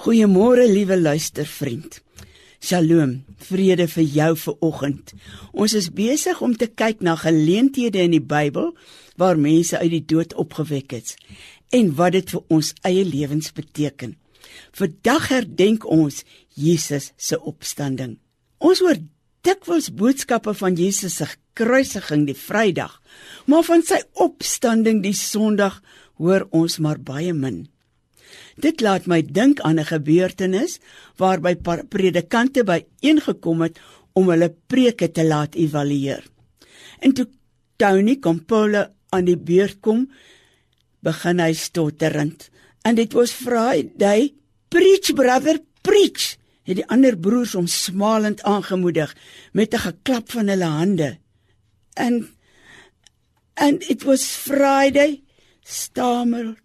Goeiemôre liewe luistervriend. Shalom. Vrede vir jou vir oggend. Ons is besig om te kyk na geleenthede in die Bybel waar mense uit die dood opgewek het en wat dit vir ons eie lewens beteken. Vandag herdenk ons Jesus se opstanding. Ons hoor dikwels boodskappe van Jesus se kruisiging die Vrydag, maar van sy opstanding die Sondag hoor ons maar baie min. Dit laat my dink aan 'n gebeurtenis waarby predikante byeengekom het om hulle preke te laat evalueer. En toe Tony Kompola aan die beurt kom, begin hy stotterend. And it was Friday. Preach brother, preach. Het die ander broers hom smalend aangemoedig met 'n geklap van hulle hande. And and it was Friday. Stammer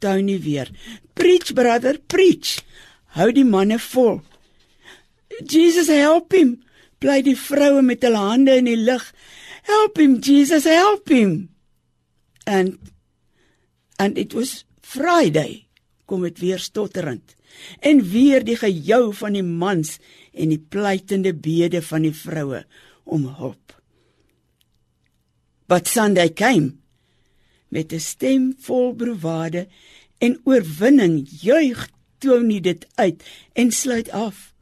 Tony weer. Preach brother, preach. Hou die manne vol. Jesus help him. Bly die vroue met hulle hande in die lug. Help him Jesus, help him. And and it was Friday. Kom dit weer stotterend. En weer die gejou van die mans en die pleitende bede van die vroue om hulp. But Sunday came met 'n stem vol bravade en oorwinning juig Tony dit uit en sluit af.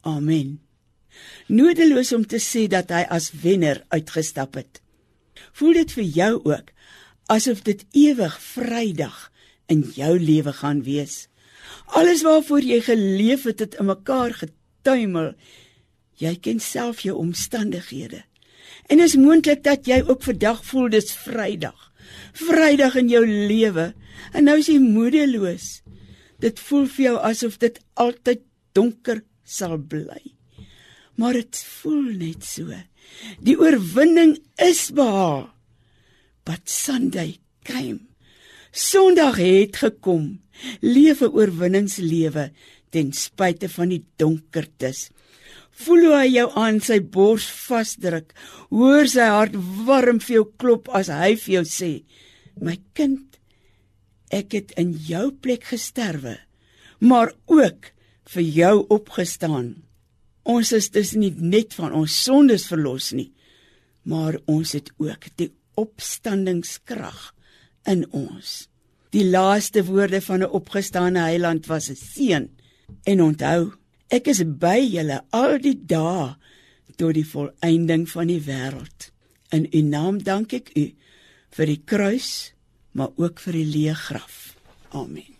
Amen. Nodeloos om te sê dat hy as wenner uitgestap het. Voel dit vir jou ook asof dit ewig Vrydag in jou lewe gaan wees. Alles waarvoor jy geleef het het in mekaar getuimel. Jy ken self jou omstandighede. En is moontlik dat jy ook vandag voel dis Vrydag. Vrydag in jou lewe en nou is jy moedeloos. Dit voel vir jou asof dit altyd donker sal bly. Maar dit voel net so. Die oorwinning is behaal. But Sunday came. Sondag het gekom. Lewe oorwinningslewe ten spyte van die donkertes. Voel hoe hy jou aan sy bors vasdruk. Hoor sy hart warm vir jou klop as hy vir jou sê: "My kind, ek het in jou plek gesterwe, maar ook vir jou opgestaan. Ons is dus nie net van ons sondes verlos nie, maar ons het ook die opstandingskrag in ons." Die laaste woorde van 'n opgestane heiland was 'n seën. En onthou, Ek is by julle al die dae tot die volëinding van die wêreld. In u naam dank ek u vir die kruis, maar ook vir die leë graf. Amen.